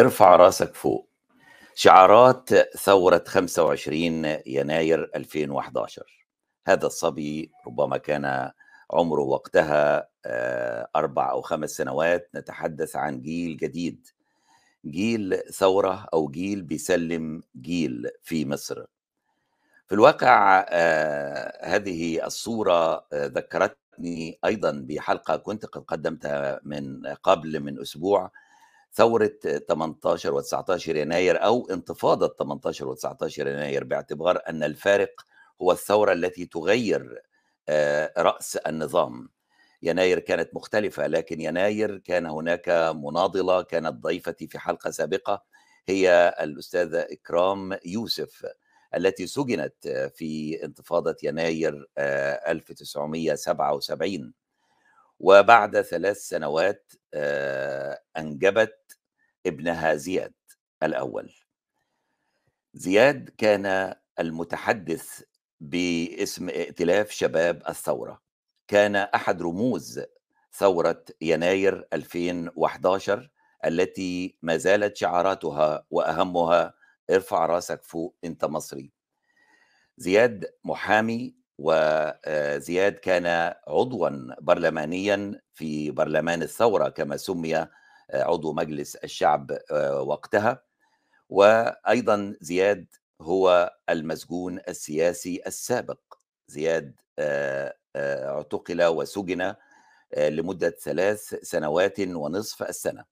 ارفع راسك فوق. شعارات ثورة 25 يناير 2011 هذا الصبي ربما كان عمره وقتها أربع أو خمس سنوات. نتحدث عن جيل جديد. جيل ثورة أو جيل بيسلم جيل في مصر. في الواقع هذه الصورة ذكرتني أيضا بحلقة كنت قد قدمتها من قبل من أسبوع. ثورة 18 و 19 يناير أو انتفاضة 18 و 19 يناير باعتبار أن الفارق هو الثورة التي تغير رأس النظام. يناير كانت مختلفة لكن يناير كان هناك مناضلة كانت ضيفتي في حلقة سابقة هي الأستاذة إكرام يوسف التي سجنت في انتفاضة يناير 1977 وبعد ثلاث سنوات أنجبت ابنها زياد الأول. زياد كان المتحدث باسم ائتلاف شباب الثورة. كان أحد رموز ثورة يناير 2011 التي ما زالت شعاراتها وأهمها ارفع راسك فوق أنت مصري زياد محامي وزياد كان عضوا برلمانيا في برلمان الثورة كما سمي عضو مجلس الشعب وقتها. وأيضا زياد هو المسجون السياسي السابق. زياد اعتقل وسجن لمدة ثلاث سنوات ونصف السنة.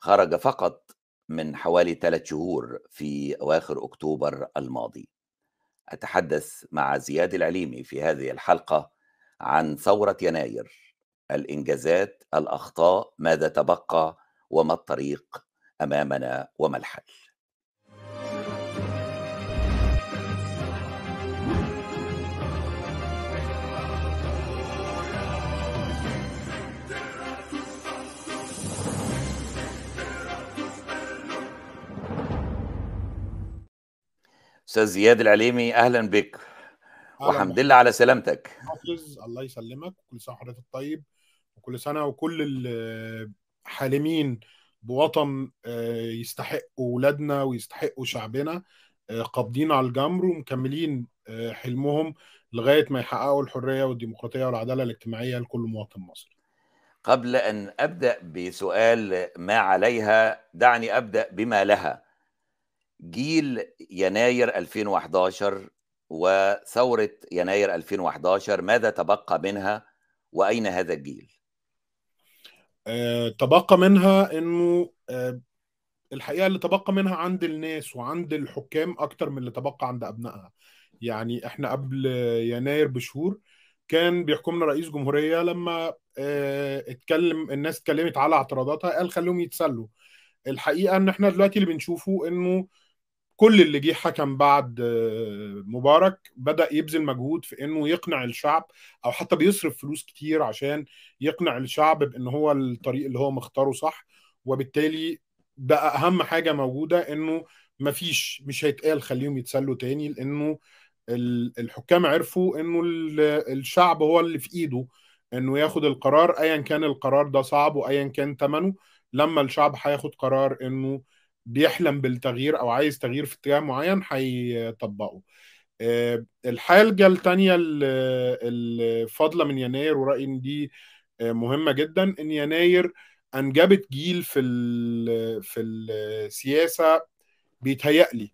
خرج فقط من حوالي ثلاث شهور في أواخر أكتوبر الماضي. أتحدث مع زياد العليمي في هذه الحلقة عن ثورة يناير الإنجازات الأخطاء ماذا تبقى وما الطريق أمامنا وما الحل. أستاذ زياد العليمي أهلا بك. وحمد لله على سلامتك. حافظ الله يسلمك. كل سنة وحضرتك طيب. وكل سنة وكل الحالمين بوطن يستحقوا ولادنا ويستحقوا شعبنا قابضين على الجمر ومكملين حلمهم لغاية ما يحققوا الحرية والديمقراطية والعدالة الاجتماعية لكل مواطن مصري. قبل أن أبدأ بسؤال ما عليها دعني أبدأ بما لها. جيل يناير 2011 وثورة يناير 2011 ماذا تبقى منها وأين هذا الجيل؟ أه تبقى منها أنه أه الحقيقة اللي تبقى منها عند الناس وعند الحكام أكتر من اللي تبقى عند أبنائها يعني إحنا قبل يناير بشهور كان بيحكمنا رئيس جمهورية لما أه اتكلم الناس اتكلمت على اعتراضاتها قال خليهم يتسلوا الحقيقة إن إحنا دلوقتي اللي بنشوفه إنه كل اللي جه حكم بعد مبارك بدأ يبذل مجهود في إنه يقنع الشعب أو حتى بيصرف فلوس كتير عشان يقنع الشعب بإن هو الطريق اللي هو مختاره صح. وبالتالي بقى أهم حاجة موجودة إنه مفيش مش هيتقال خليهم يتسلوا تاني لإنه الحكام عرفوا إنه الشعب هو اللي في إيده إنه ياخد القرار ايا كان القرار ده صعب وايا كان ثمنه لما الشعب هياخد قرار إنه بيحلم بالتغيير أو عايز تغيير في اتجاه معين هيطبقه. الحاجة الثانية الفاضله من يناير ورأيي إن دي مهمة جدا. إن يناير أنجبت جيل في في السياسة بيتهيألي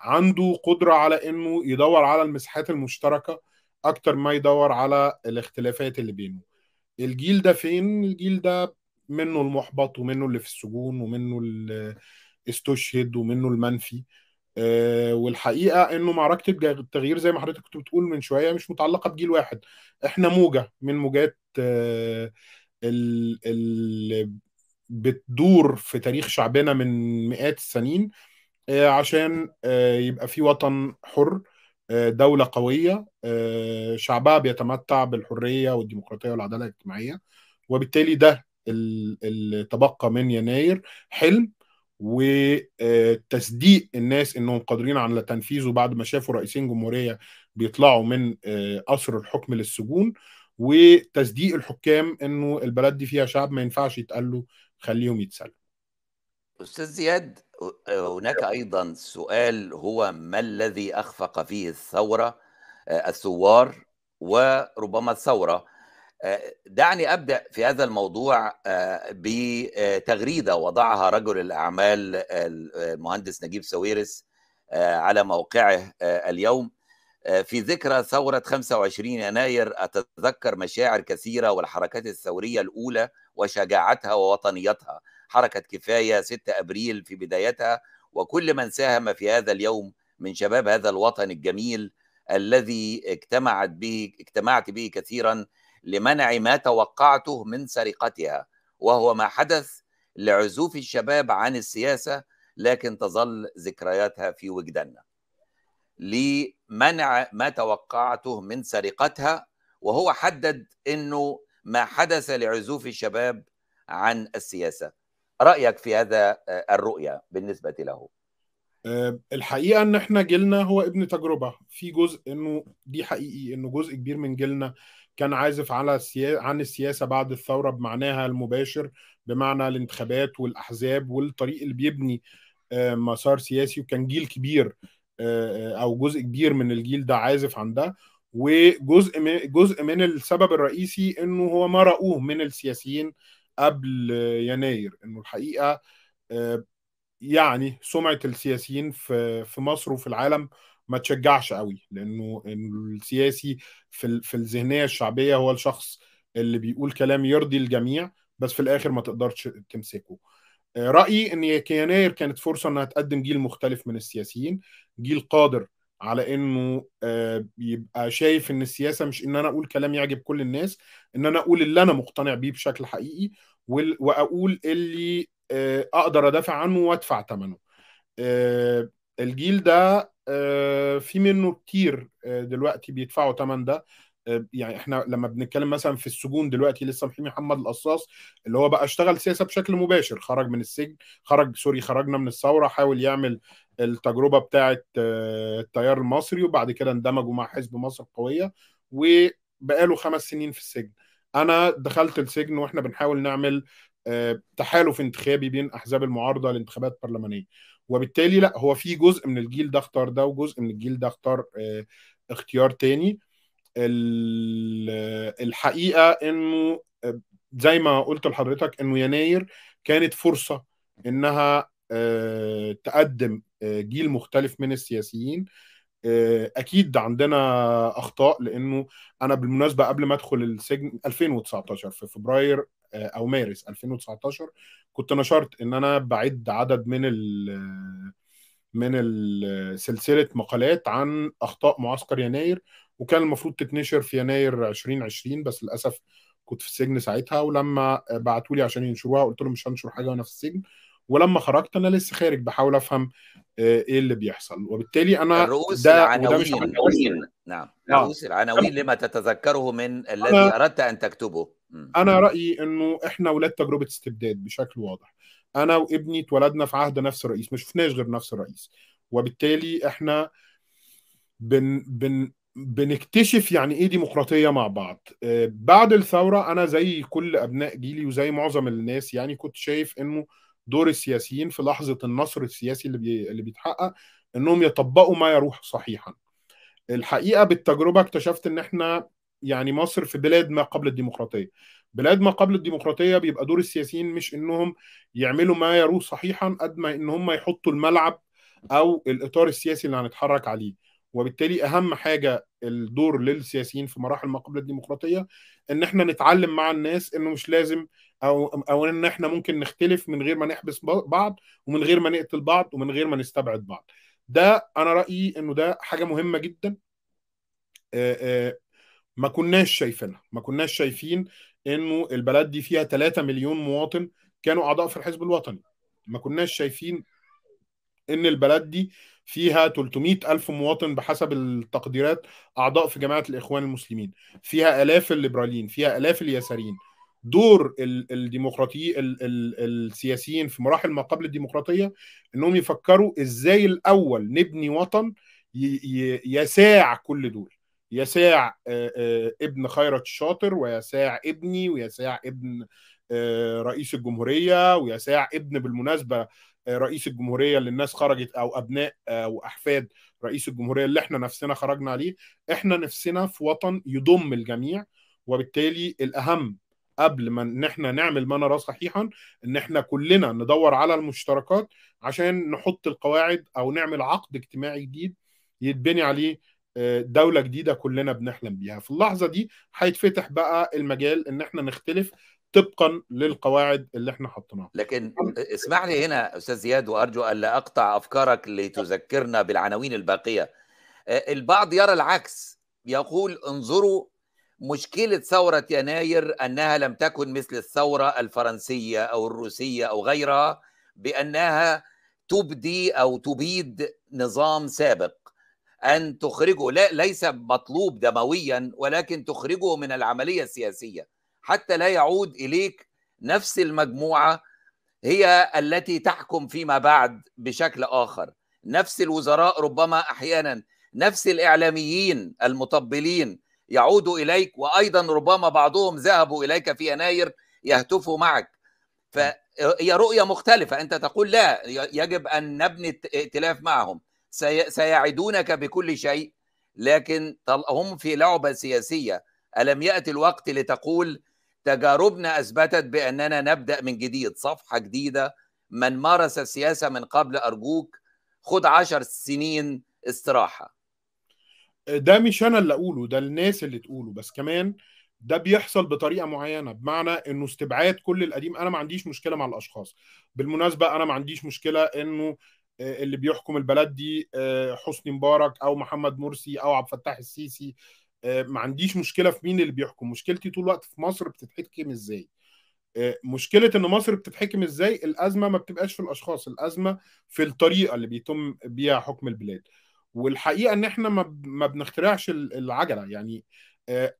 عنده قدرة على إنه يدور على المساحات المشتركة أكتر ما يدور على الاختلافات اللي بينه. الجيل ده فين؟ الجيل ده منه المحبط ومنه اللي في السجون ومنه اللي استشهد ومنه المنفي. أه والحقيقة إنه معركة التغيير زي ما حضرتك كنت بتقول من شوية مش متعلقة بجيل واحد. إحنا موجة من موجات أه اللي بتدور في تاريخ شعبنا من مئات السنين أه عشان يبقى في وطن حر دولة قوية شعبها بيتمتع بالحرية والديمقراطية والعدالة الاجتماعية وبالتالي ده اللي تبقى من يناير حلم وتصديق الناس إنهم قادرين على تنفيذه بعد ما شافوا رئيسين جمهورية بيطلعوا من قصر الحكم للسجون وتصديق الحكام إنه البلد دي فيها شعب ما ينفعش يتقال له خليهم يتسلموا. أستاذ زياد هناك أيضا سؤال هو ما الذي أخفق فيه الثورة الثوار وربما الثورة؟ دعني أبدأ في هذا الموضوع بتغريدة وضعها رجل الأعمال المهندس نجيب ساويرس على موقعه اليوم. في ذكرى ثورة 25 يناير أتذكر مشاعر كثيرة والحركات الثورية الأولى وشجاعتها ووطنيتها. حركة كفاية 6 أبريل في بدايتها وكل من ساهم في هذا اليوم من شباب هذا الوطن الجميل الذي اجتمعت به اجتمعت به كثيرا لمنع ما توقعته من سرقتها وهو ما حدث لعزوف الشباب عن السياسة لكن تظل ذكرياتها في وجداننا. لمنع ما توقعته من سرقتها وهو حدد إنه ما حدث لعزوف الشباب عن السياسة. رأيك في هذا الرؤية بالنسبة له؟ الحقيقة إن إحنا جيلنا هو ابن تجربة. في جزء إنه دي حقيقي إنه جزء كبير من جيلنا كان عازف على السياسة عن السياسة بعد الثورة بمعناها المباشر بمعنى الانتخابات والأحزاب والطريق اللي بيبني مسار سياسي وكان جيل كبير أو جزء كبير من الجيل ده عازف عن ده. وجزء من جزء من السبب الرئيسي إنه هو ما رأوه من السياسيين قبل يناير إنه الحقيقة يعني سمعة السياسيين في في مصر وفي العالم ما تشجعش قوي لأنه السياسي في في الذهنية الشعبية هو الشخص اللي بيقول كلام يرضي الجميع بس في الآخر ما تقدرش تمسكه. رأيي إن يناير كانت فرصة إنها تقدم جيل مختلف من السياسيين جيل قادر على إنه يبقى شايف إن السياسة مش إن أنا أقول كلام يعجب كل الناس إن أنا أقول اللي أنا مقتنع بيه بشكل حقيقي وأقول اللي أقدر أدافع عنه وأدفع ثمنه الجيل ده في منه كتير دلوقتي بيدفعوا ثمن ده. يعني إحنا لما بنتكلم مثلا في السجون دلوقتي لسه محمي محمد القصاص اللي هو بقى اشتغل سياسة بشكل مباشر خرج من السجن خرج سوري خرجنا من الثورة حاول يعمل التجربة بتاعه التيار المصري وبعد كده اندمجوا مع حزب مصر القوية وبقاله خمس سنين في السجن. أنا دخلت السجن وإحنا بنحاول نعمل تحالف انتخابي بين أحزاب المعارضة لانتخابات برلمانية. وبالتالي لا هو في جزء من الجيل ده اختار ده وجزء من الجيل ده اختار اختيار تاني. الحقيقة إنه زي ما قلت لحضرتك إنه يناير كانت فرصة إنها تقدم جيل مختلف من السياسيين. أكيد عندنا أخطاء لإنه أنا بالمناسبة قبل ما أدخل السجن 2019 في فبراير أو مارس 2019 كنت نشرت إن أنا بعد عدد من ال من سلسله مقالات عن أخطاء معسكر يناير وكان المفروض تتنشر في يناير 2020 بس للأسف كنت في السجن ساعتها ولما بعتوا لي عشان ينشروها قلت لهم مش هنشر حاجة وأنا في السجن ولما خرجت أنا لسه خارج بحاول أفهم إيه اللي بيحصل. وبالتالي أنا الرؤوس ده العناوين. نعم. رؤوس العناوين لما تتذكره من الذي أردت أن تكتبه. أنا رأيي إنه إحنا ولاد تجربة استبداد بشكل واضح. أنا وابني اتولدنا في عهد نفس الرئيس ما شفناش غير نفس الرئيس. وبالتالي إحنا بن بن بنكتشف يعني إيه ديمقراطية مع بعض. بعد الثورة أنا زي كل أبناء جيلي وزي معظم الناس يعني كنت شايف إنه دور السياسيين في لحظة النصر السياسي اللي بي... اللي بيتحقق إنهم يطبقوا ما يروح صحيحا. الحقيقة بالتجربة اكتشفت إن إحنا يعني مصر في بلاد ما قبل الديمقراطية. بلاد ما قبل الديمقراطية بيبقى دور السياسيين مش إنهم يعملوا ما يروح صحيحا قد ما ان هم يحطوا الملعب أو الإطار السياسي اللي هنتحرك عليه. وبالتالي أهم حاجة الدور للسياسيين في مراحل ما قبل الديمقراطية إن إحنا نتعلم مع الناس إنه مش لازم أو أو إن إحنا ممكن نختلف من غير ما نحبس بعض ومن غير ما نقتل بعض ومن غير ما نستبعد بعض. ده أنا رأيي إنه ده حاجة مهمة جدا. ما كناش شايفينها. ما كناش شايفين إنه البلد دي فيها 3 مليون مواطن كانوا أعضاء في الحزب الوطني. ما كناش شايفين إن البلد دي فيها 300 ألف مواطن بحسب التقديرات أعضاء في جماعة الإخوان المسلمين. فيها آلاف الليبراليين فيها آلاف اليساريين دور الديمقراطي ال ال السياسيين في مراحل ما قبل الديمقراطية أنهم يفكروا إزاي الأول نبني وطن يساع كل دول. يساع ابن خيرت الشاطر ويساع ابني ويساع ابن رئيس الجمهورية ويساع ابن بالمناسبة رئيس الجمهورية اللي الناس خرجت أو أبناء أو أحفاد رئيس الجمهورية اللي إحنا نفسنا خرجنا عليه. إحنا نفسنا في وطن يضم الجميع وبالتالي الأهم قبل ما إن إحنا نعمل ما نراه صحيحا إن إحنا كلنا ندور على المشتركات عشان نحط القواعد أو نعمل عقد اجتماعي جديد يتبني عليه دولة جديدة كلنا بنحلم بيها. في اللحظة دي هيتفتح بقى المجال إن إحنا نختلف طبقا للقواعد اللي إحنا حطيناها. لكن اسمح لي هنا أستاذ زياد وأرجو الا أقطع أفكارك لتذكرنا بالعناوين الباقية. البعض يرى العكس. يقول انظروا مشكلة ثورة يناير أنها لم تكن مثل الثورة الفرنسية أو الروسية أو غيرها بأنها تبدي أو تبيد نظام سابق. أن تخرجه لا ليس مطلوب دمويا ولكن تخرجه من العملية السياسية. حتى لا يعود إليك نفس المجموعة هي التي تحكم فيما بعد بشكل آخر. نفس الوزراء ربما أحيانا نفس الإعلاميين المطبلين يعودوا إليك وأيضا ربما بعضهم ذهبوا إليك في يناير يهتفوا معك. فهي رؤية مختلفة. أنت تقول لا يجب أن نبني ائتلاف معهم. سيعدونك بكل شيء لكن هم في لعبة سياسية. ألم يأتي الوقت لتقول تجاربنا أثبتت بأننا نبدأ من جديد؟ صفحة جديدة. من مارس السياسة من قبل أرجوك خد عشر سنين استراحة. ده مش أنا اللي أقوله ده الناس اللي تقوله. بس كمان ده بيحصل بطريقة معينة بمعنى إنه استبعاد كل القديم. أنا ما عنديش مشكلة مع الأشخاص. بالمناسبة أنا ما عنديش مشكلة إنه اللي بيحكم البلد دي حسني مبارك أو محمد مرسي أو عبد الفتاح السيسي. ما عنديش مشكلة في مين اللي بيحكم. مشكلتي طول الوقت في مصر بتتحكم إزاي؟ مشكلة إن مصر بتتحكم إزاي؟ الأزمة ما بتبقاش في الأشخاص الأزمة في الطريقة اللي بيتم بيها حكم البلاد. والحقيقة إن إحنا ما بنخترعش العجلة. يعني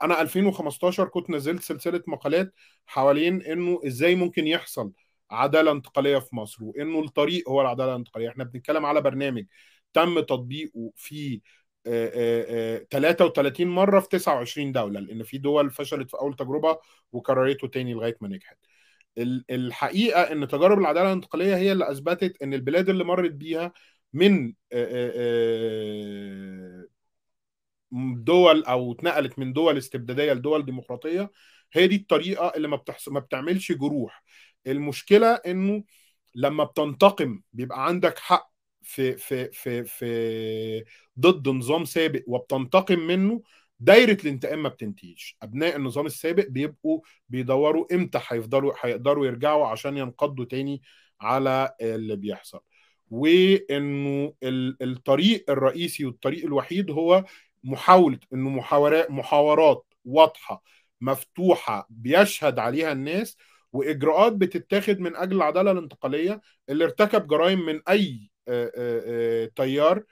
أنا 2015 كنت نزلت سلسلة مقالات حوالين إنه إزاي ممكن يحصل عدالة انتقالية في مصر وإنه الطريق هو العدالة الانتقالية. إحنا بنتكلم على برنامج تم تطبيقه في 33 مرة في 29 دولة لأن في دول فشلت في أول تجربة وكررته تاني لغاية ما نجحت. الحقيقة إن تجارب العدالة الانتقالية هي اللي أثبتت إن البلاد اللي مرت بيها من دول أو اتنقلت من دول استبدادية لدول ديمقراطية هي دي الطريقة اللي ما بتحصل ما بتعملش جروح. المشكلة إنه لما بتنتقم بيبقى عندك حق في في في في ضد نظام سابق وبتنتقم منه دايرة الانتقام ما بتنتهيش. أبناء النظام السابق بيبقوا بيدوروا إمتى هيفضلوا هيقدروا يرجعوا عشان ينقضوا تاني على اللي بيحصل. وإنه الطريق الرئيسي والطريق الوحيد هو محاولة إنه محاورات محاورات واضحة مفتوحة بيشهد عليها الناس وإجراءات بتتاخد من أجل العدالة الانتقالية اللي ارتكب جرائم من أي تيار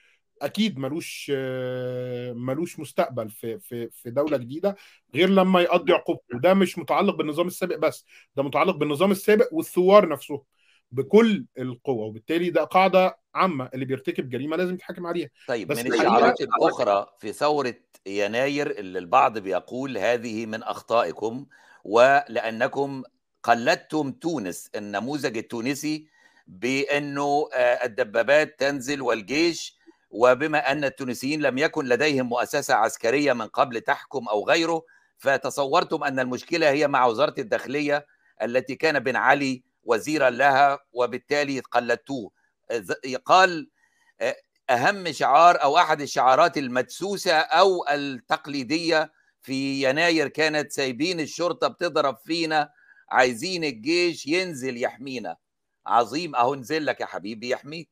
أكيد ملوش ملوش مستقبل في في في دولة جديدة غير لما يقضي عقوبته. وده مش متعلق بالنظام السابق بس ده متعلق بالنظام السابق والثوار نفسهم بكل القوة وبالتالي ده قاعدة عامة اللي بيرتكب جريمة لازم يتحاكم عليها. طيب بس من الشعارات الأخرى في ثورة يناير اللي البعض بيقول هذه من أخطائكم ولأنكم قلدتم تونس النموذج التونسي بأنه الدبابات تنزل والجيش وبما أن التونسيين لم يكن لديهم مؤسسة عسكرية من قبل تحكم أو غيره فتصورتم أن المشكلة هي مع وزارة الداخلية التي كان بن علي وزيرا لها وبالتالي قلدتوه. قال أهم شعار أو أحد الشعارات المدسوسة أو التقليدية في يناير كانت سايبين الشرطة بتضرب فينا عايزين الجيش ينزل يحمينا. عظيم أهو نزل لك يا حبيبي يحميك.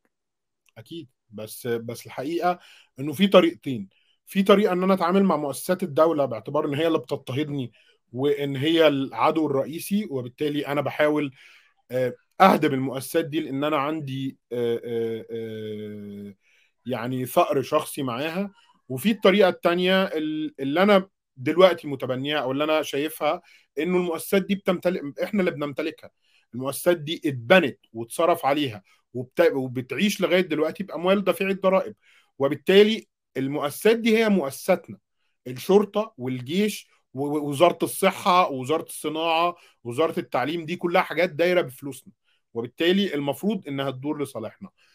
أكيد. بس بس الحقيقة إنه في طريقتين. في طريقة إن أنا أتعامل مع مؤسسات الدولة باعتبار إن هي اللي بتضطهدني وإن هي العدو الرئيسي وبالتالي أنا بحاول أهدم المؤسسات دي لأن أنا عندي يعني ثأر شخصي معاها. وفي الطريقة الثانية اللي أنا دلوقتي متبنيها أو اللي أنا شايفها إنه المؤسسات دي بتمتلك إحنا اللي بنمتلكها. المؤسسات دي اتبنت واتصرف عليها وبت... وبتعيش لغاية دلوقتي بأموال دافعي الضرائب. وبالتالي المؤسسات دي هي مؤسساتنا. الشرطة والجيش ووزارة الصحة ووزارة الصناعة ووزارة التعليم دي كلها حاجات دايرة بفلوسنا. وبالتالي المفروض إنها تدور لصالحنا. ال- ال-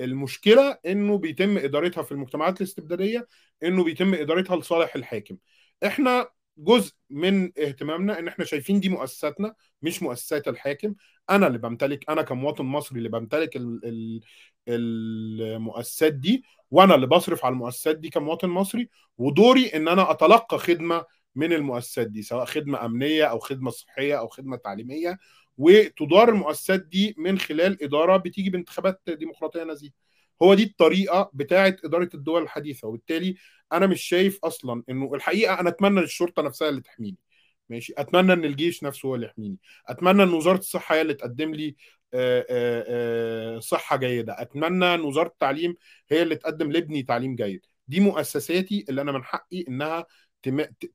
المشكلة إنه بيتم إدارتها في المجتمعات الاستبدادية إنه بيتم إدارتها لصالح الحاكم. إحنا جزء من اهتمامنا إن إحنا شايفين دي مؤسساتنا مش مؤسسات الحاكم. أنا اللي بمتلك أنا كمواطن مصري اللي بمتلك ال- ال- المؤسسات دي وأنا اللي بصرف على المؤسسات دي كمواطن مصري ودوري إن أنا أتلقى خدمة من المؤسسات دي سواء خدمة أمنية أو خدمة صحية أو خدمة تعليمية وتدار المؤسسات دي من خلال إدارة بتيجي بانتخابات ديمقراطية نزيهه هو دي الطريقة بتاعه إدارة الدول الحديثة. وبالتالي أنا مش شايف أصلا إنه الحقيقة أنا أتمنى الشرطه نفسها اللي تحميني. ماشي؟ أتمنى إن الجيش نفسه هو اللي يحميني. أتمنى إن وزارة الصحة هي اللي تقدم لي آه، آه، آه، صحة جيدة. أتمنى إن وزارة التعليم هي اللي تقدم لابني تعليم جيد. دي مؤسساتي اللي أنا من حقي إنها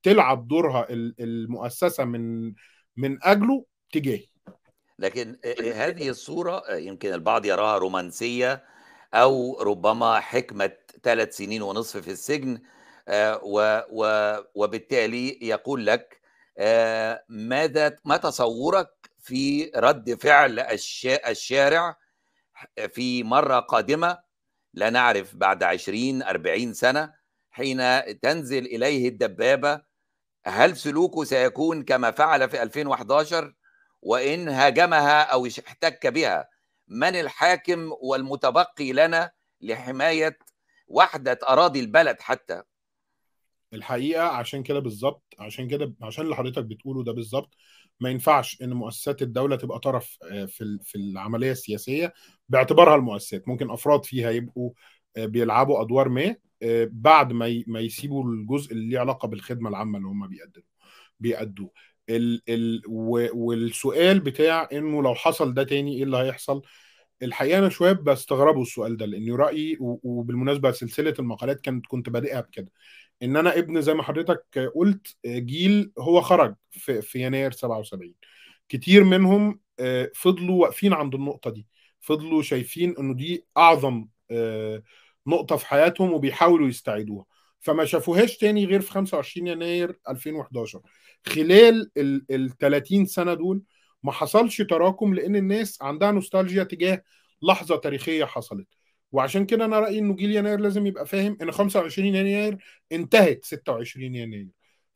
تلعب دورها ال- المؤسسة من من أجله تجاهي لكن هذه الصورة يمكن البعض يراها رومانسية أو ربما حكمة ثلاث سنين ونصف في السجن آه، وبالتالي يقول لك آه، ماذا ما تصورك في رد فعل الش- الشارع في مرة قادمة لا نعرف بعد عشرين أربعين سنة حين تنزل إليه الدبابة هل سلوكه سيكون كما فعل في 2011 وإن هاجمها أو احتك بها. من الحاكم والمتبقي لنا لحماية وحدة أراضي البلد حتى. الحقيقة عشان كده بالظبط عشان كده عشان اللي حضرتك بتقوله ده بالظبط ما ينفعش إن مؤسسات الدولة تبقى طرف آه، في في العملية السياسية باعتبارها المؤسسات. ممكن أفراد فيها يبقوا آه، بيلعبوا أدوار ما آه، بعد ما ما يسيبوا الجزء اللي ليه علاقة بالخدمة العامة اللي هم بيقدموا بيأدوه ال ال والسؤال بتاع إنه لو حصل ده تاني إيه اللي هيحصل؟ الحقيقة أنا شوية بستغربوا السؤال ده لأنه رأيي وبالمناسبه سلسلة المقالات كانت كنت بادئها بكده. إن أنا ابن زي ما حضرتك قلت جيل هو خرج في, في يناير 77 كتير منهم آه، فضلوا واقفين عند النقطة دي. فضلوا شايفين إنه دي أعظم آه، نقطة في حياتهم وبيحاولوا يستعيدوها. فما شافوهاش تاني غير في 25 يناير 2011 خلال ال ال 30 سنة دول ما حصلش تراكم لأن الناس عندها نوستالجيا تجاه لحظة تاريخية حصلت. وعشان كده أنا رأيي إنه جيل يناير لازم يبقى فاهم إن 25 يناير انتهت 26 يناير.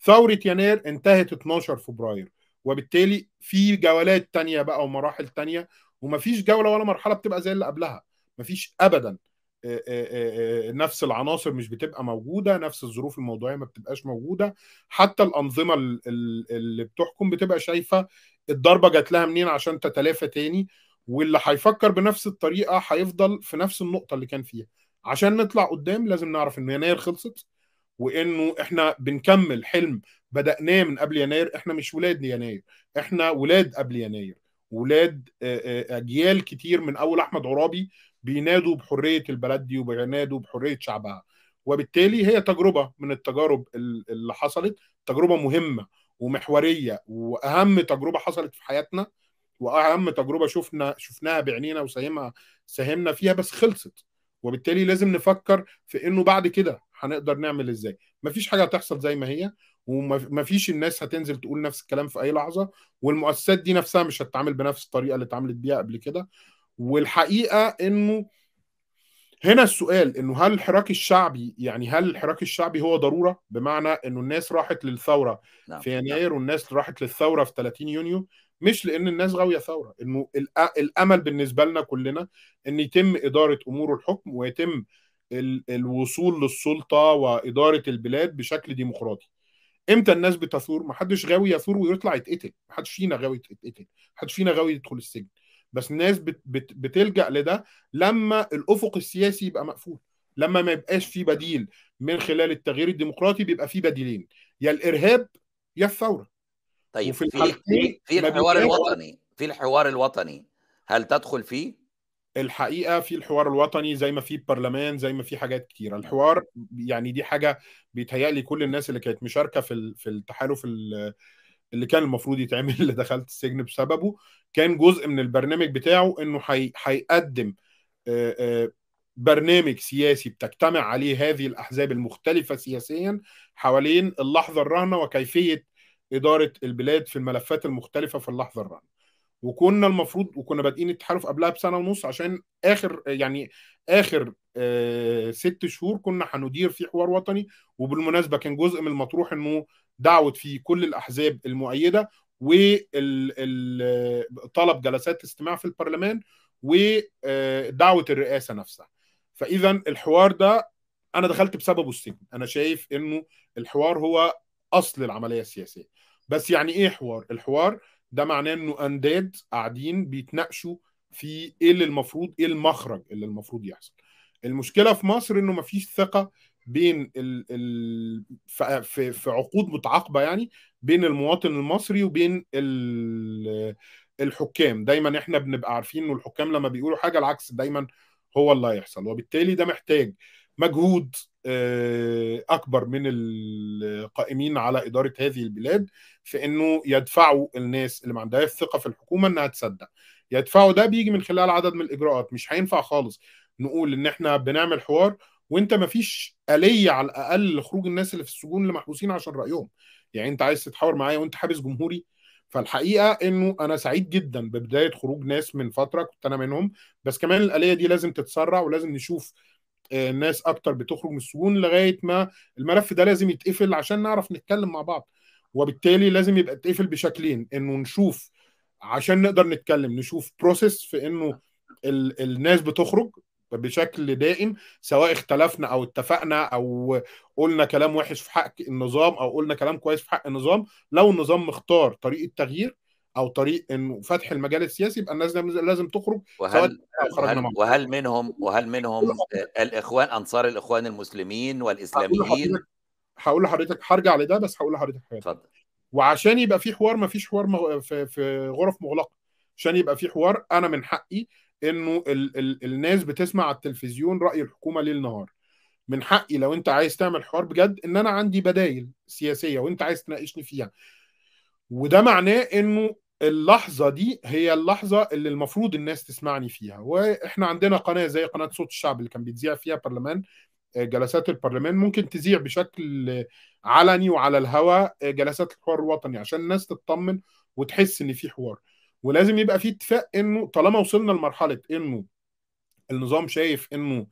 ثورة يناير انتهت 12 فبراير. وبالتالي في جولات تانية بقى ومراحل تانية ومفيش جولة ولا مرحلة بتبقى زي اللي قبلها. مفيش ابدا. نفس العناصر مش بتبقى موجودة نفس الظروف الموضوعية ما بتبقاش موجودة. حتى الأنظمة ال- ال- اللي بتحكم بتبقى شايفة الضربة جات لها منين عشان تتلافى تاني واللي هيفكر بنفس الطريقة هيفضل في نفس النقطة اللي كان فيها. عشان نطلع قدام لازم نعرف إن يناير خلصت وإنه إحنا بنكمل حلم بدأناه من قبل يناير. إحنا مش ولاد يناير إحنا ولاد قبل يناير. ولاد آه، آه، أجيال كتير من أول أحمد عرابي بينادوا بحرية البلد دي وبينادوا بحرية شعبها. وبالتالي هي تجربة من التجارب ال- اللي حصلت تجربة مهمة ومحورية وأهم تجربة حصلت في حياتنا وأهم تجربة شفنا شفناها بعينينا وساهمها ساهمنا فيها بس خلصت. وبالتالي لازم نفكر في إنه بعد كده هنقدر نعمل إزاي. مفيش حاجة هتحصل زي ما هي ومفيش الناس هتنزل تقول نفس الكلام في أي لحظة والمؤسسات دي نفسها مش هتتعامل بنفس الطريقة اللي اتعاملت بيها قبل كده. والحقيقة إنه هنا السؤال إنه هل الحراك الشعبي يعني هل الحراك الشعبي هو ضرورة؟ بمعنى إنه الناس راحت للثورة نعم في يناير والناس راحت للثورة في 30 يونيو مش لأن الناس غاوية ثورة إنه الأمل بالنسبة لنا كلنا إن يتم إدارة أمور الحكم ويتم ال- الوصول للسلطة وإدارة البلاد بشكل ديمقراطي. إمتى الناس بتثور؟ ما حدش غاوي يثور ويطلع يتقتل ما حدش فينا غاوي يتقتل ما حدش فينا غاوي يدخل السجن. بس الناس بت بت بتلجأ لده لما الأفق السياسي يبقى مقفول لما ما يبقاش في بديل من خلال التغيير الديمقراطي بيبقى في بديلين يا الإرهاب يا الثورة. طيب وفي في في ما الحوار الوطني في الحوار الوطني هل تدخل فيه؟ الحقيقة في الحوار الوطني زي ما في برلمان زي ما في حاجات كتيره الحوار يعني دي حاجة بيتهيألي كل الناس اللي كانت مشاركة في في التحالف ال- اللي كان المفروض يتعمل اللي دخلت السجن بسببه كان جزء من البرنامج بتاعه إنه هي- هيقدم برنامج سياسي بتجتمع عليه هذه الأحزاب المختلفة سياسيا حوالين اللحظة الراهنه وكيفية إدارة البلاد في الملفات المختلفة في اللحظة الراهنه وكنا المفروض وكنا بادئين التحالف قبلها بسنة ونص عشان آخر يعني آخر آه ست شهور كنا هندير في حوار وطني وبالمناسبة كان جزء من المطروح إنه دعوة في كل الأحزاب المؤيدة وطلب جلسات استماع في البرلمان ودعوه الرئاسة نفسها. فإذا الحوار ده أنا دخلت بسببه السجن. أنا شايف إنه الحوار هو أصل العملية السياسية. بس يعني إيه حوار؟ الحوار ده معناه إنه أنداد قاعدين بيتناقشوا في إيه اللي المفروض إيه المخرج اللي المفروض يحصل. المشكلة في مصر إنه مفيش ثقة بين ال ال في في عقود متعاقبة يعني بين المواطن المصري وبين الحكام. دايما إحنا بنبقى عارفين إنه الحكام لما بيقولوا حاجة العكس دايما هو اللي هيحصل وبالتالي ده محتاج مجهود أكبر من القائمين على إدارة هذه البلاد في إنه يدفعوا الناس اللي ما عندهاش ثقة في الحكومة إنها تصدق. يدفعوا ده بيجي من خلال عدد من الإجراءات مش هينفع خالص نقول إن إحنا بنعمل حوار وإنت ما فيش آلية على الأقل لخروج الناس اللي في السجون اللي محبوسين عشان رأيهم. يعني إنت عايز تتحاور معايا وإنت حابس جمهوري. فالحقيقة إنه أنا سعيد جدا ببداية خروج ناس من فترة كنت أنا منهم بس كمان الآلية دي لازم تتسرع ولازم نشوف ناس أكتر بتخرج من السجون لغاية ما الملف ده لازم يتقفل عشان نعرف نتكلم مع بعض. وبالتالي لازم يبقى يتقفل بشكلين إنه نشوف عشان نقدر نتكلم نشوف بروسيس في إنه ال الناس بتخرج بشكل دائم سواء اختلفنا أو اتفقنا أو قلنا كلام وحش في حق النظام أو قلنا كلام كويس في حق النظام. لو النظام مختار طريقة تغيير أو طريق انه فتح المجال السياسي يبقى الناس لازم تخرج وهل وهل, وهل منهم وهل منهم الاخوان أنصار الإخوان المسلمين والإسلاميين؟ هقول لحضرتك هرجع لده بس هقول لحضرتك حاجة. اتفضل. وعشان يبقى في حوار ما فيش حوار مغ... في... في غرف مغلقة. عشان يبقى في حوار أنا من حقي إنه ال... ال... الناس بتسمع على التلفزيون رأي الحكومة ليل نهار. من حقي لو أنت عايز تعمل حوار بجد إن أنا عندي بدايل سياسية وأنت عايز تناقشني فيها. وده معناه إنه اللحظة دي هي اللحظة اللي المفروض الناس تسمعني فيها. وإحنا عندنا قناة زي قناة صوت الشعب اللي كان بيتذيع فيها برلمان جلسات البرلمان ممكن تذيع بشكل علني وعلى الهواء جلسات الحوار الوطني عشان الناس تطمن وتحس إن في حوار. ولازم يبقى في اتفاق إنه طالما وصلنا لمرحلة إنه النظام شايف إنه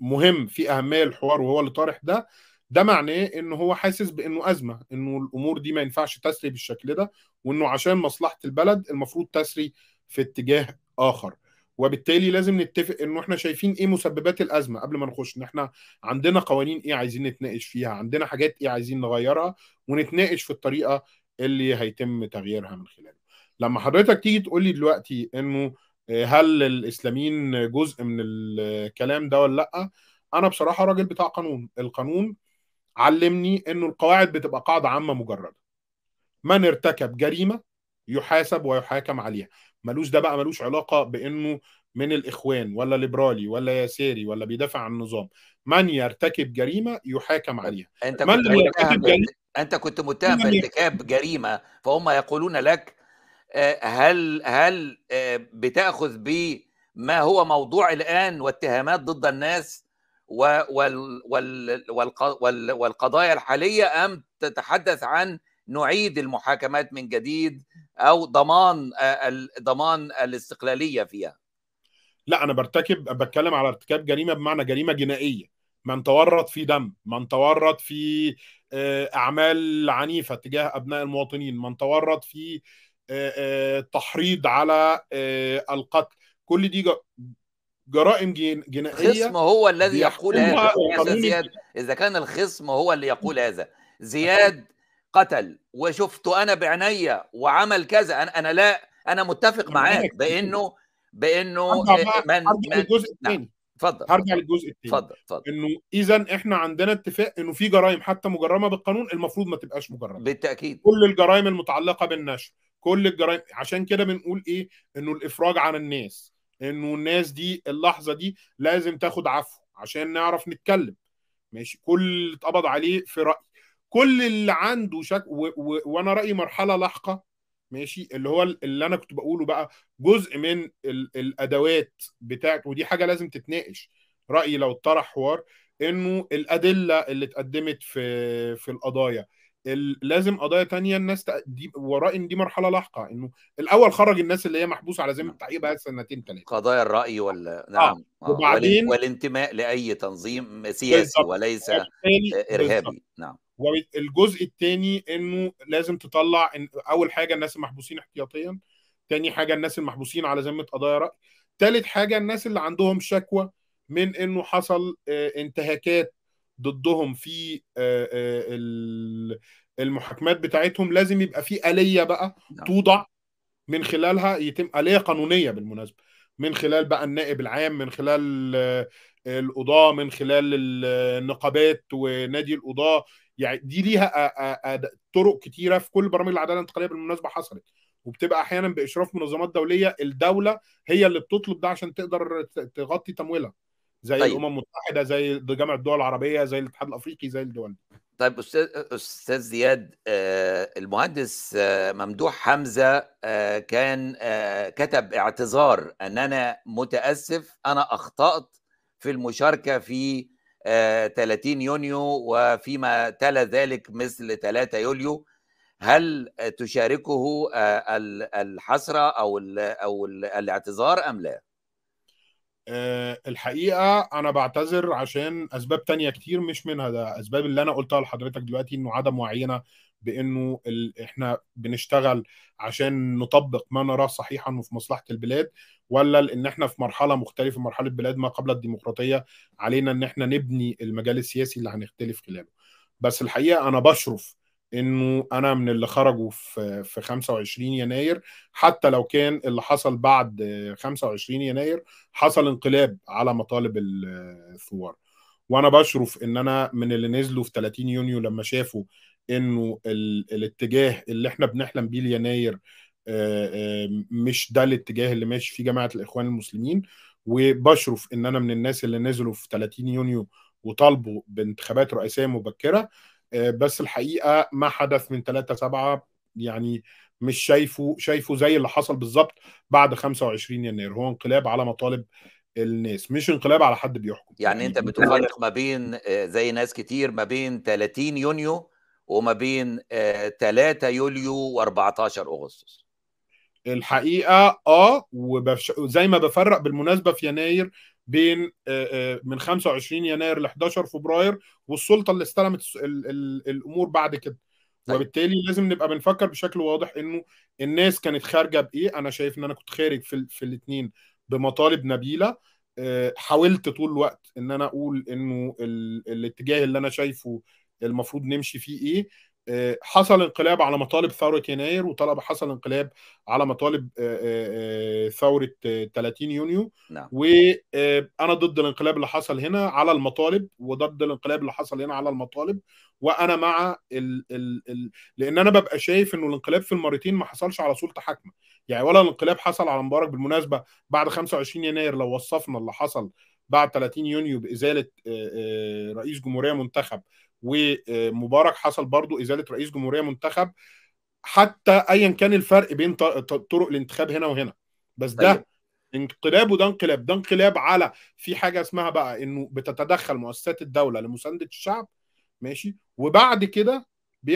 مهم في أهمية الحوار وهو اللي طارح ده ده معناه إن هو حاسس بإنه أزمة إنه الأمور دي ما ينفعش تسري بالشكل ده وإنه عشان مصلحة البلد المفروض تسري في اتجاه آخر. وبالتالي لازم نتفق إنه إحنا شايفين إيه مسببات الأزمة قبل ما نخش. إن إحنا عندنا قوانين إيه عايزين نتناقش فيها عندنا حاجات إيه عايزين نغيرها ونتناقش في الطريقة اللي هيتم تغييرها من خلاله لما حضرتك تيجي تقول لي دلوقتي إنه هل الإسلاميين جزء من الكلام ده ولا لأ أنا بصراحة راجل بتاع قانون. القانون علمني إنه القواعد بتبقى قاعدة عامة مجردة. من ارتكب جريمة يحاسب ويحاكم عليها. ملوش ده بقى ملوش علاقة بإنه من الإخوان ولا ليبرالي ولا يساري ولا بيدافع عن النظام. من يرتكب جريمة يحاكم عليها. أنت كنت متهم جريمة... أنت كنت متهم بارتكاب جريمة فهم يقولون لك هل هل بتأخذ بما هو موضوع الآن واتهامات ضد الناس؟ والقضايا الحالية أم تتحدث عن نعيد المحاكمات من جديد أو ضمان ضمان الاستقلالية فيها؟ لا أنا برتكب بتكلم على ارتكاب جريمة بمعنى جريمة جنائية. من تورط في دم من تورط في أعمال عنيفة تجاه أبناء المواطنين من تورط في تحريض على القتل. كل دي جرائم جنائية الخصم هو الذي يقول هذا. يا زياد إذا كان الخصم هو اللي يقول هذا. زياد قتل وشفته أنا بعينيا وعمل كذا. أنا أنا لا أنا متفق معاك بانه بأنه من من الجزء الثاني اتفضل. هرجع للجزء الثاني اتفضل اتفضل. إنه اذا إحنا عندنا اتفاق إنه في جرائم حتى مجرمة بالقانون المفروض ما تبقاش مجرمة. بالتأكيد. كل الجرائم المتعلقة بالنشر كل الجرائم عشان كده بنقول إيه؟ إنه الإفراج عن الناس. انه الناس دي اللحظة دي لازم تاخد عفو عشان نعرف نتكلم. ماشي؟ كل اللي اتقبض عليه في راي كل اللي عنده شك و... و... وأنا رأيي مرحلة لاحقة ماشي؟ اللي هو اللي أنا كنت بقوله بقى جزء من ال- الأدوات بتاعت ودي حاجة لازم تتناقش. رأيي لو اتطرح حوار إنه الأدلة اللي اتقدمت في في القضايا ال- لازم قضايا تانية الناس دي ورأي إن دي مرحلة لاحقة إنه الأول خرج الناس اللي هي محبوسة على ذمه التحقيق بقى سنتين ثلاثة قضايا الرأي ولا نعم آه. وبعدين- والان- والانتماء لأي تنظيم سياسي بالظبط. وليس بالظبط. إرهابي نعم والجزء الثاني إنه لازم تطلع إن أول حاجة الناس المحبوسين احتياطيا تاني حاجة الناس المحبوسين على ذمه قضايا رأي تالت حاجة الناس اللي عندهم شكوى من إنه حصل آه، انتهاكات ضدهم في آه، آه، ال- المحاكمات بتاعتهم لازم يبقى في آلية بقى نعم. توضع من خلالها يتم آلية قانونية بالمناسبة من خلال بقى النائب العام من خلال آه، القضاة من خلال النقابات ونادي القضاة. يعني دي ليها طرق كتيرة في كل برامج العدالة الانتقالية بالمناسبة حصلت. وبتبقى أحيانا بإشراف منظمات دولية الدولة هي اللي بتطلب ده عشان تقدر تغطي تمويلها. زي طيب. الأمم المتحدة زي جامعة الدول العربية زي الاتحاد الأفريقي زي الدول دي. طيب أستاذ أستاذ زياد آه، المهندس آه، ممدوح حمزة آه، كان كتب اعتذار ان أنا متأسف أنا أخطأت في المشاركة في آه، 30 يونيو وفيما تلا ذلك مثل 3 يوليو هل تشاركه ال- الحسرة أو أو ال الاعتذار أم لا؟ آه، الحقيقة أنا بعتذر عشان أسباب تانية كتير مش منها. ده أسباب اللي أنا قلتها لحضرتك دلوقتي إنه عدم وعينا بإنه ال... إحنا بنشتغل عشان نطبق ما نراه صحيحا وفي مصلحة البلاد ولا لإن إحنا في مرحلة مختلفة مرحلة بلاد ما قبل الديمقراطية علينا إن إحنا نبني المجال السياسي اللي هنختلف خلاله. بس الحقيقة أنا بشرف إنه أنا من اللي خرجوا في في 25 يناير. حتى لو كان اللي حصل بعد 25 يناير حصل انقلاب على مطالب الثوار. وأنا بشرف إن أنا من اللي نزلوا في 30 يونيو لما شافوا إنه ال... الاتجاه اللي إحنا بنحلم بيه ليناير آه، آه، مش ده الاتجاه اللي ماشي فيه جماعة الإخوان المسلمين. وبشرف إن أنا من الناس اللي نزلوا في 30 يونيو وطالبوا بانتخابات رئاسية مبكرة. بس الحقيقة ما حدث من 3 7 يعني مش شايفه شايفه زي اللي حصل بالظبط بعد 25 يناير. هو انقلاب على مطالب الناس مش انقلاب على حد بيحكم. يعني انت بتفرق ما بين آه، زي ناس كتير ما بين 30 يونيو وما بين آه، 3 يوليو و14 أغسطس. الحقيقة آه وبش... زي ما بفرق بالمناسبة في يناير بين آه، آه، من 25 يناير ل 11 فبراير والسلطة اللي استلمت. الأمور بعد كده طيب. وبالتالي لازم نبقى بنفكر بشكل واضح إنه الناس كانت خارجة بإيه أنا شايف إن أنا كنت خارج في. في الاثنين بمطالب نبيلة آه، حاولت طول الوقت إن أنا أقول إنه ال... الاتجاه اللي أنا شايفه المفروض نمشي فيه إيه حصل انقلاب على مطالب ثورة يناير وطلب حصل انقلاب على مطالب آه، آه، آه، ثورة آه، 30 يونيو. نعم. وأنا ضد الانقلاب اللي حصل هنا على المطالب وضد الانقلاب اللي حصل هنا على المطالب. وأنا مع ال ال ال لأن أنا ببقى شايف إنه الانقلاب في المرتين ما حصلش على سلطه حاكمة. يعني ولا الانقلاب حصل على مبارك بالمناسبة بعد 25 يناير لو وصفنا اللي حصل بعد 30 يونيو بإزالة آه، آه، رئيس جمهورية منتخب ومبارك حصل برضو إزالة رئيس جمهورية منتخب. حتى ايا كان الفرق بين طرق الانتخاب هنا وهنا. بس ده طيب. انقلاب وده انقلاب. ده انقلاب على في حاجة اسمها بقى إنه بتتدخل مؤسسات الدولة لمساندة الشعب. ماشي؟ وبعد كده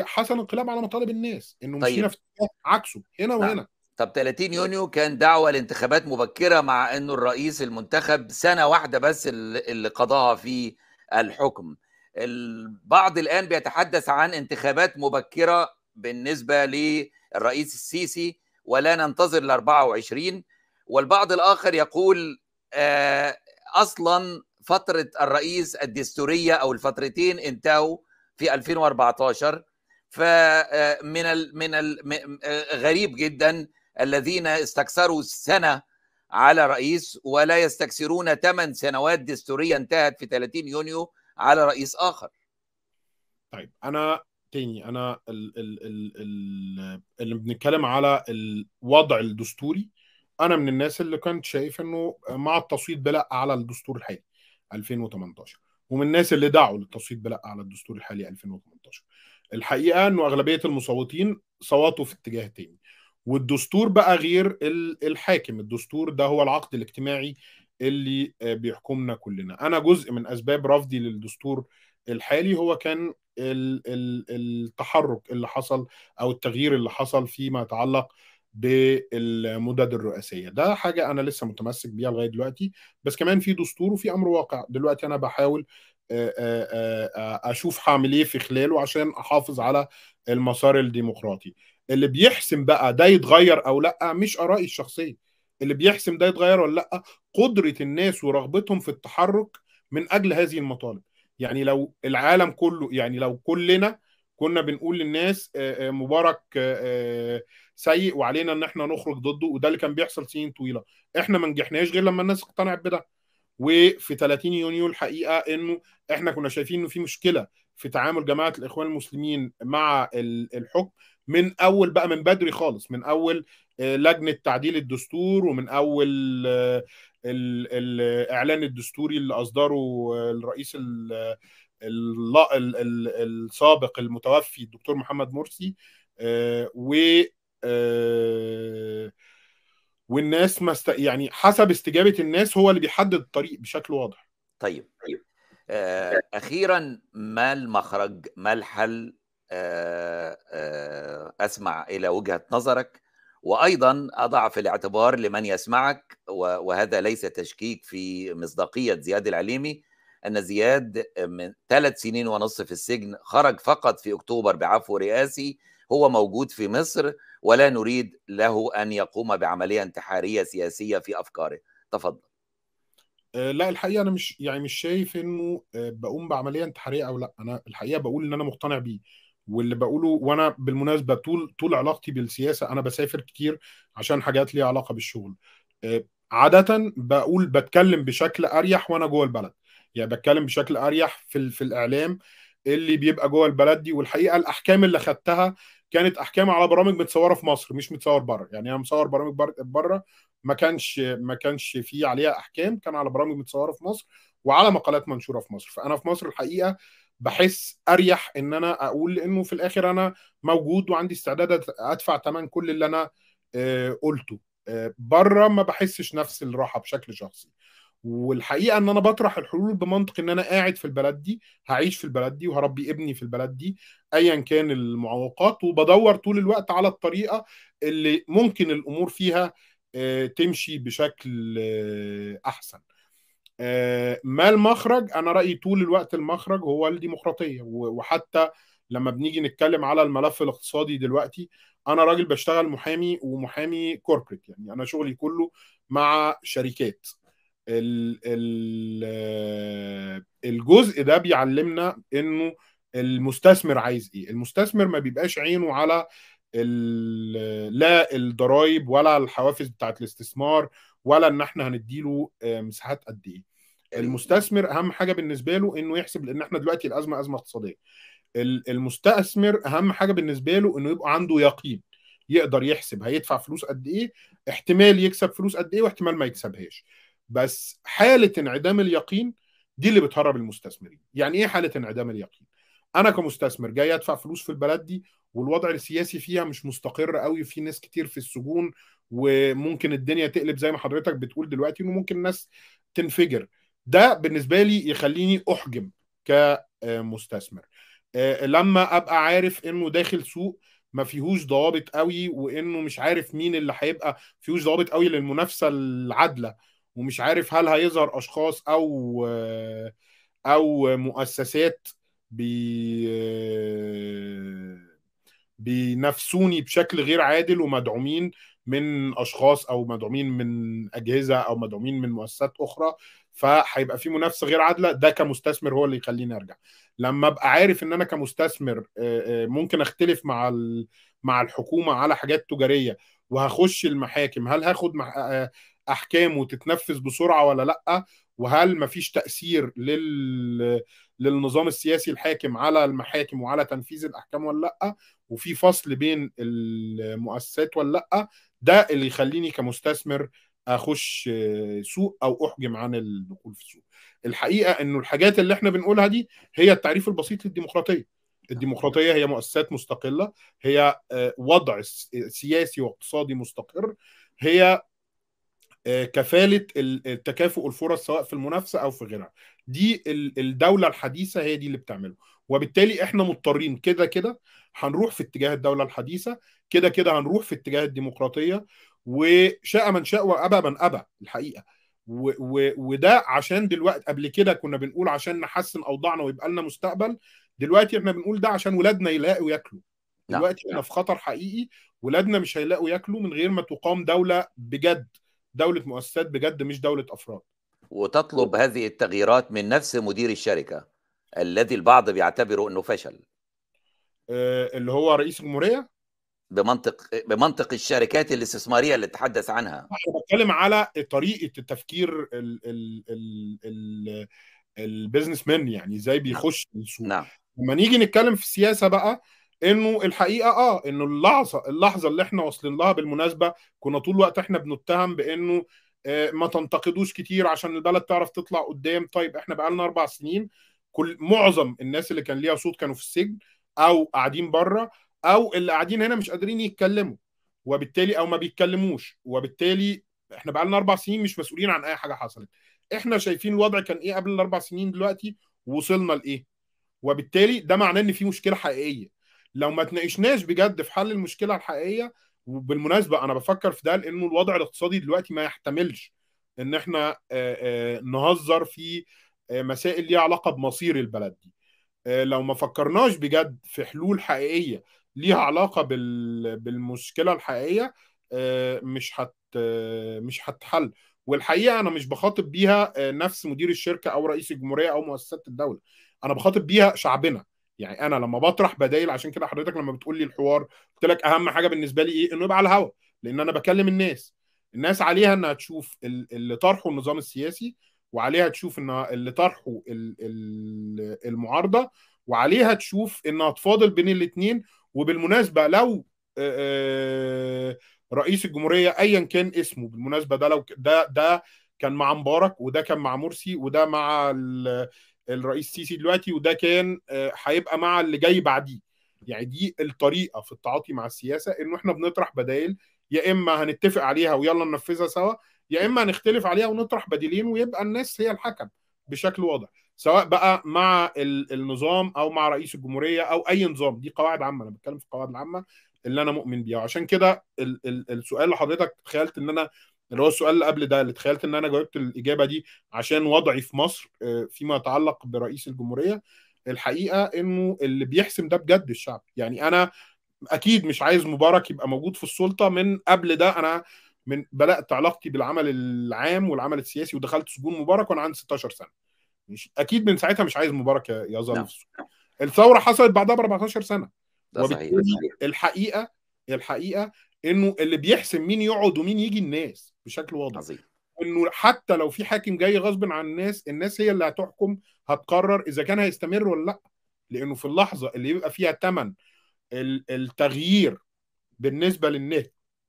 حصل انقلاب على مطالب الناس. إنه طيب. مشينا في عكسه. هنا نعم. وهنا. طب 30 يونيو كان دعوة لانتخابات مبكرة مع إنه الرئيس المنتخب سنة واحدة بس اللي قضاها في الحكم. البعض الآن بيتحدث عن انتخابات مبكرة بالنسبة للرئيس السيسي ولا ننتظر ال 24 والبعض الآخر يقول آه، أصلا فترة الرئيس الدستورية أو الفترتين انتهوا في 2014 فمن ال من ال آه، غريب جدا الذين استكثروا سنة على رئيس ولا يستكثرون ثمان سنوات دستورية انتهت في 30 يونيو. على رئيس آخر. طيب أنا تاني أنا ال ال ال ال اللي بنتكلم على الوضع الدستوري أنا من الناس اللي كنت شايف إنه مع التصويت بلأ على الدستور الحالي 2018 ومن الناس اللي دعوا للتصويت بلأ على الدستور الحالي 2018 الحقيقة إنه أغلبية المصوتين صوتوا في اتجاه تاني والدستور بقى غير الحاكم الدستور ده هو العقد الاجتماعي اللي بيحكمنا كلنا. أنا جزء من أسباب رفضي للدستور الحالي هو كان التحرك اللي حصل أو التغيير اللي حصل فيما يتعلق بالمدد الرئاسية. ده حاجة أنا لسه متمسك بيها لغاية دلوقتي. بس كمان في دستور وفي أمر واقع. دلوقتي أنا بحاول أشوف هعمل إيه في خلاله عشان أحافظ على المسار الديمقراطي. اللي بيحسم بقى ده يتغير أو لأ مش آرائي الشخصية. اللي بيحسم ده يتغير ولا لأ؟ قدرة الناس ورغبتهم في التحرك من أجل هذه المطالب. يعني لو العالم كله يعني لو كلنا كنا بنقول للناس مبارك سيء وعلينا إن إحنا نخرج ضده وده اللي كان بيحصل سنين طويلة. إحنا ما نجحناش غير لما الناس اقتنعت بده. وفي 30 يونيو الحقيقة إنه إحنا كنا شايفين إنه في مشكلة في تعامل جماعة الإخوان المسلمين مع الحكم من أول بقى من بدري خالص من أول لجنة تعديل الدستور ومن أول الاعلان الدستوري اللي أصدره الرئيس السابق المتوفي الدكتور محمد مرسي و والناس مست... يعني حسب استجابة الناس هو اللي بيحدد الطريق بشكل واضح. طيب. أخيرا ما المخرج ما الحل؟ أسمع إلى وجهة نظرك. وأيضا اضع في الاعتبار لمن يسمعك وهذا ليس تشكيك في مصداقية زياد العليمي أن زياد من ثلاث سنين ونصف في السجن خرج فقط في أكتوبر بعفو رئاسي هو موجود في مصر ولا نريد له أن يقوم بعملية انتحارية سياسية في أفكاره. تفضل. لا الحقيقة أنا مش يعني مش شايف إنه بقوم بعملية انتحارية أو لأ. أنا الحقيقة بقول إن أنا مقتنع بيه واللي بقوله وأنا بالمناسبة طول طول علاقتي بالسياسة أنا بسافر كتير عشان حاجات ليها علاقة بالشغل. عادة بقول بتكلم بشكل أريح وأنا جوه البلد. يعني بتكلم بشكل أريح في في الإعلام. اللي بيبقى جوه البلد دي. والحقيقة الأحكام اللي خدتها كانت أحكام على برامج متصورة في مصر مش متصور بره. يعني أنا مصور برامج بره ما كانش ما كانش في عليها أحكام كان على برامج متصورة في مصر وعلى مقالات منشورة في مصر. فأنا في مصر الحقيقة بحس أريح إن أنا أقول إنه في الآخر أنا موجود وعندي استعداد أدفع ثمن كل اللي أنا قلته. بره ما بحسش نفس الراحة بشكل شخصي. والحقيقة إن أنا بطرح الحلول بمنطق إن أنا قاعد في البلد دي هعيش في البلد دي وهربي ابني في البلد دي ايا كان المعوقات وبدور طول الوقت على الطريقة اللي ممكن الأمور فيها تمشي بشكل أحسن. ما المخرج؟ أنا رأيي طول الوقت المخرج هو الديمقراطية وحتى لما بنيجي نتكلم على الملف الاقتصادي دلوقتي أنا راجل بشتغل محامي ومحامي كوربريت يعني أنا شغلي كله مع شركات. ال ال الجزء ده بيعلمنا إنه المستثمر عايز إيه. المستثمر ما بيبقاش عينه على لا الضرايب ولا الحوافز بتاعت الاستثمار ولا إن إحنا هنديله مساحات قد إيه. المستثمر أهم حاجة بالنسبة له إنه يحسب لأن إحنا دلوقتي الأزمة أزمة اقتصادية. المستثمر أهم حاجة بالنسبة له إنه يبقى عنده يقين يقدر يحسب هيدفع فلوس قد إيه احتمال يكسب فلوس قد إيه واحتمال ما يكسبهاش. بس حالة انعدام اليقين دي اللي بتهرب المستثمرين. يعني إيه حالة انعدام اليقين؟ أنا كمستثمر جاي أدفع فلوس في البلد دي والوضع السياسي فيها مش مستقر قوي في ناس كتير في السجون وممكن الدنيا تقلب زي ما حضرتك بتقول دلوقتي إنه ممكن الناس تنفجر. ده بالنسبة لي يخليني أحجم كمستثمر. لما أبقى عارف إنه داخل سوق ما فيهوش ضوابط قوي وإنه مش عارف مين اللي هيبقى فيهوش ضوابط قوي للمنافسة العادلة ومش عارف هل هيظهر أشخاص أو أو مؤسسات بي بينافسوني بشكل غير عادل ومدعومين من أشخاص أو مدعومين من أجهزة أو مدعومين من مؤسسات أخرى فهيبقى في منافسة غير عادلة. ده كمستثمر هو اللي يخليني أرجع. لما أبقى عارف إن أنا كمستثمر ممكن أختلف مع مع الحكومة على حاجات تجارية وهخش المحاكم هل هاخد أحكام وتتنفذ بسرعة ولا لأ؟ وهل مفيش تأثير لل للنظام السياسي الحاكم على المحاكم وعلى تنفيذ الأحكام ولا لأ؟ وفي فصل بين المؤسسات ولا لأ؟ ده اللي يخليني كمستثمر أخش سوق أو أحجم عن الدخول في السوق الحقيقة إنه الحاجات اللي إحنا بنقولها دي هي التعريف البسيط للديمقراطية. الديمقراطية هي مؤسسات مستقلة هي وضع سياسي واقتصادي مستقر هي كفالة التكافؤ الفرص سواء في المنافسة أو في غيرها. دي الدولة الحديثة هي دي اللي بتعمله. وبالتالي إحنا مضطرين كده كده هنروح في اتجاه الدولة الحديثة كده كده هنروح في اتجاه الديمقراطية وشاء من شاء وأبى من أبى الحقيقة. و و وده عشان دلوقتي قبل كده كنا بنقول عشان نحسن أوضاعنا ويبقى لنا مستقبل دلوقتي إحنا بنقول ده عشان ولادنا يلاقوا ياكلوا. دلوقتي إحنا في خطر حقيقي ولادنا مش هيلاقوا ياكلوا من غير ما تقام دولة بجد. دولة مؤسسات بجد مش دولة أفراد. وتطلب هذه التغييرات من نفس مدير الشركة الذي البعض بيعتبره إنه فشل. آه اللي هو رئيس الجمهوريه بمنطق بمنطق الشركات الاستثمارية اللي تحدث عنها. أنا بتكلم على طريقة التفكير ال ال ال ال البيزنس مان يعني إزاي بيخش السوق. نعم. لما نيجي نتكلم في السياسة بقى إنه الحقيقة آه إنه اللحظة اللحظة اللي إحنا واصلين لها بالمناسبة كنا طول الوقت إحنا بنتهم بإنه آه ما تنتقدوش كتير عشان البلد تعرف تطلع قدام. طيب إحنا بقى لنا أربع سنين كل معظم الناس اللي كان ليها صوت كانوا في السجن أو قاعدين بره أو اللي قاعدين هنا مش قادرين يتكلموا وبالتالي أو ما بيتكلموش وبالتالي إحنا بقى لنا أربع سنين مش مسؤولين عن أي حاجة حصلت. إحنا شايفين الوضع كان إيه قبل الأربع سنين دلوقتي؟ وصلنا لإيه؟ وبالتالي ده معناه إن في مشكلة حقيقية. لو ما تناقشناش بجد في حل المشكلة الحقيقية وبالمناسبة أنا بفكر في ده لأنه الوضع الاقتصادي دلوقتي ما يحتملش إن إحنا نهزر في مسائل ليها علاقة بمصير البلد دي. لو ما فكرناش بجد في حلول حقيقية ليها علاقة بالمشكلة الحقيقية مش هت مش هتحل. والحقيقة أنا مش بخاطب بيها نفس مدير الشركة أو رئيس الجمهورية أو مؤسسات الدولة. أنا بخاطب بيها شعبنا. يعني أنا لما بطرح بدايل عشان كده حضرتك لما بتقول لي الحوار قلت لك أهم حاجة بالنسبة لي إيه؟ إنه يبقى على الهوا لأن أنا بكلم الناس. الناس عليها إنها تشوف اللي طرحه النظام السياسي وعليها تشوف إن اللي طرحه المعارضة وعليها تشوف إنها تفاضل بين الاثنين وبالمناسبة لو رئيس الجمهورية ايا كان اسمه بالمناسبة ده لو ده ده كان مع مبارك وده كان مع مرسي وده مع الرئيس سيسي دلوقتي وده كان هيبقى مع اللي جاي بعديه. يعني دي الطريقة في التعاطي مع السياسة إنه إحنا بنطرح بدائل يا إما هنتفق عليها ويلا ننفذها سوا يا إما هنختلف عليها ونطرح بديلين ويبقى الناس هي الحكم بشكل واضح. سواء بقى مع النظام أو مع رئيس الجمهورية أو أي نظام. دي قواعد عامة أنا بتكلم في القواعد العامة اللي أنا مؤمن بيها. وعشان كده ال ال السؤال اللي حضرتك تخيلت إن أنا اللي هو السؤال اللي قبل ده اللي تخيلت إن أنا جاوبت الإجابة دي عشان وضعي في مصر فيما يتعلق برئيس الجمهورية الحقيقة إنه اللي بيحسم ده بجد الشعب. يعني أنا أكيد مش عايز مبارك يبقى موجود في السلطة من قبل ده. أنا من بدات علاقتي بالعمل العام والعمل السياسي ودخلت سجون مبارك وأنا عندي 16 سنة. مش أكيد من ساعتها مش عايز مبارك يظل في السجون الثورة حصلت بعدها ب 14 سنه وبالتالي الحقيقة الحقيقة إنه اللي بيحسم مين يقعد ومين يجي الناس. بشكل واضح. عظيم. إنه حتى لو في حاكم جاي غصب عن الناس الناس هي اللي هتحكم هتقرر إذا كان هيستمر ولا لأ. لأنه في اللحظة اللي يبقى فيها ثمن التغيير بالنسبة للناس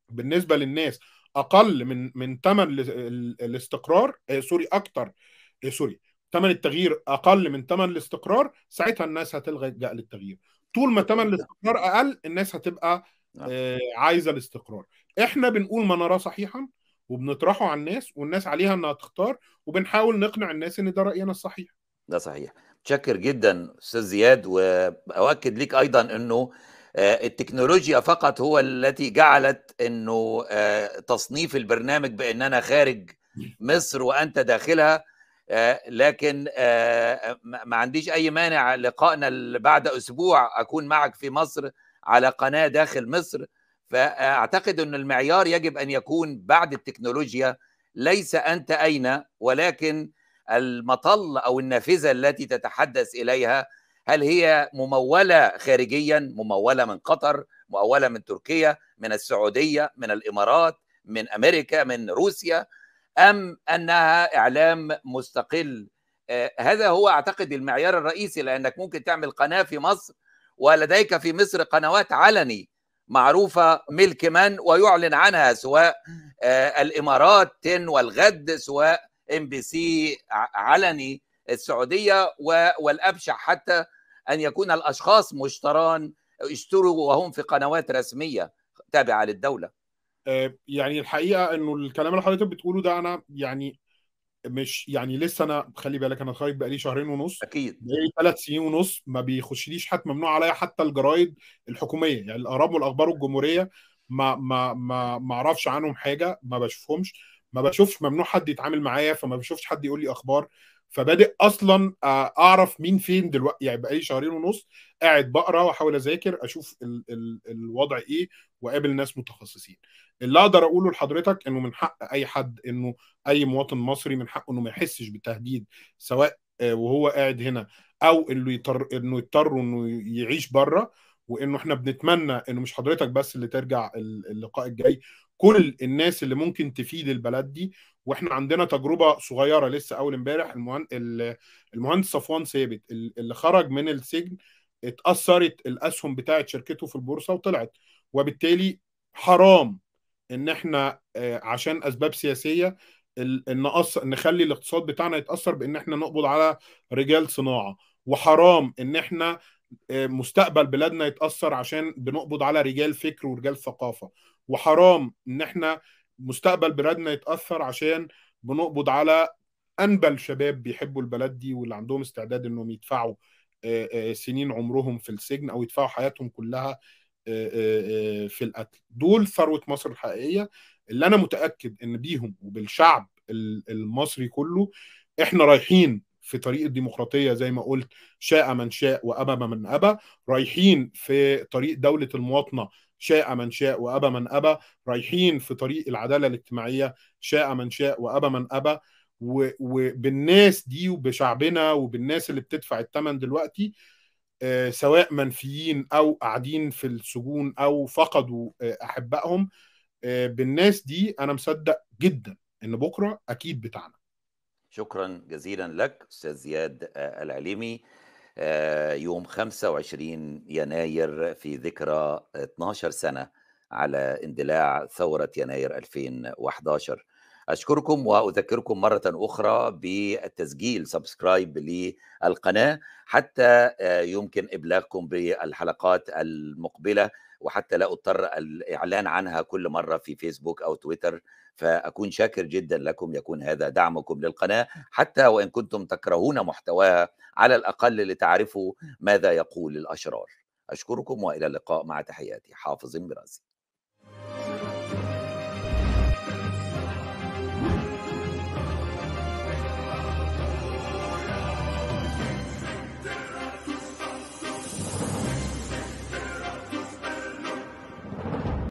بالنسبة للناس أقل من من ثمن الاستقرار آه sorry أكتر آه sorry ثمن التغيير أقل من ثمن الاستقرار ساعتها الناس هتلجا للتغيير طول ما ثمن الاستقرار أقل الناس هتبقى آه عايزة الاستقرار. إحنا بنقول ما نراه صحيحا وبنطرحه على الناس والناس عليها إنها تختار وبنحاول نقنع الناس إن ده رأينا الصحيح. ده صحيح. متشكر جدا أستاذ زياد وأؤكد ليك أيضا إنه التكنولوجيا فقط هو التي جعلت إنه تصنيف البرنامج بأننا خارج مصر وأنت داخلها لكن ما عنديش أي مانع لقائنا بعد أسبوع أكون معك في مصر على قناة داخل مصر. فأعتقد إن المعيار يجب أن يكون بعد التكنولوجيا ليس أنت أين ولكن المطل أو النافذة التي تتحدث إليها هل هي ممولة خارجيا ممولة من قطر ممولة من تركيا من السعودية من الإمارات من أمريكا من روسيا أم أنها إعلام مستقل؟ آه هذا هو أعتقد المعيار الرئيسي لأنك ممكن تعمل قناة في مصر ولديك في مصر قنوات علني. معروفة ملك من ويعلن عنها سواء آه الإمارات تن والغد سواء إم بي سي علني السعودية والأبشع حتى أن يكون الأشخاص مشتران اشتروا وهم في قنوات رسمية تابعة للدولة. آه، يعني الحقيقة إنه الكلام اللي حضرتك بتقوله ده أنا يعني مش يعني لسه أنا خلي بالك أنا اتخرج بقالي شهرين ونص. أكيد. بقالي ثلاث سنين ونص ما بيخشليش حتى ممنوع عليا حتى الجرايد الحكومية. يعني الاهرام والأخبار الجمهورية ما ما ما ما أعرفش عنهم حاجة ما بشوفهمش. ما بشوفش ممنوع حد يتعامل معايا فما بشوفش حد يقول لي أخبار. فبادئ أصلا آه، أعرف مين فين دلوقتي يعني بقالي شهرين ونص قاعد بقرا وأحاول أذاكر أشوف ال ال الوضع إيه وأقابل ناس متخصصين. اللي أقدر أقوله لحضرتك إنه من حق أي حد إنه أي مواطن مصري من حقه إنه ما يحسش بالتهديد سواء آه، وهو قاعد هنا أو إنه يضطر إنه يضطر إنه يعيش بره وإنه إحنا بنتمنى إنه مش حضرتك بس اللي ترجع اللقاء الجاي كل الناس اللي ممكن تفيد البلد دي. وإحنا عندنا تجربة صغيرة لسه أول امبارح المهندس صفوان ثابت اللي خرج من السجن اتأثرت الأسهم بتاعه شركته في البورصة وطلعت. وبالتالي حرام إن إحنا آه، عشان أسباب سياسية نقص نخلي الاقتصاد بتاعنا يتأثر بإن إحنا نقبض على رجال صناعة. وحرام إن إحنا آه، مستقبل بلادنا يتأثر عشان بنقبض على رجال فكر ورجال ثقافة. وحرام إن إحنا مستقبل بلادنا يتأثر عشان بنقبض على أنبل شباب بيحبوا البلد دي واللي عندهم استعداد إنهم يدفعوا آه، سنين عمرهم في السجن أو يدفعوا حياتهم كلها في القتل. دول ثروة مصر الحقيقية. اللي أنا متأكد إن بيهم وبالشعب المصري كله إحنا رايحين في طريق الديمقراطية زي ما قلت شاء من شاء وأبى من أبى. رايحين في طريق دولة المواطنة شاء من شاء وأبى من أبى. رايحين في طريق العدالة الاجتماعية شاء من شاء وأبى من أبى. وبالناس دي وبشعبنا وبالناس اللي بتدفع الثمن دلوقتي آه، سواء منفيين أو قاعدين في السجون أو فقدوا آه، أحبائهم آه، بالناس دي أنا مصدق جدا إن بكرة أكيد بتاعنا. شكرا جزيلا لك أستاذ زياد العليمي. يوم 25 يناير في ذكرى 12 سنة على اندلاع ثورة يناير 2011 أشكركم وأذكركم مرة أخرى بالتسجيل سبسكرايب للقناة حتى آه، يمكن إبلاغكم بالحلقات المقبلة. وحتى لا أضطر الإعلان عنها كل مرة في فيسبوك أو تويتر فأكون شاكر جدا لكم يكون هذا دعمكم للقناة حتى وإن كنتم تكرهون محتواها على الأقل لتعرفوا ماذا يقول الأشرار. أشكركم وإلى اللقاء مع تحياتي حافظ براسي.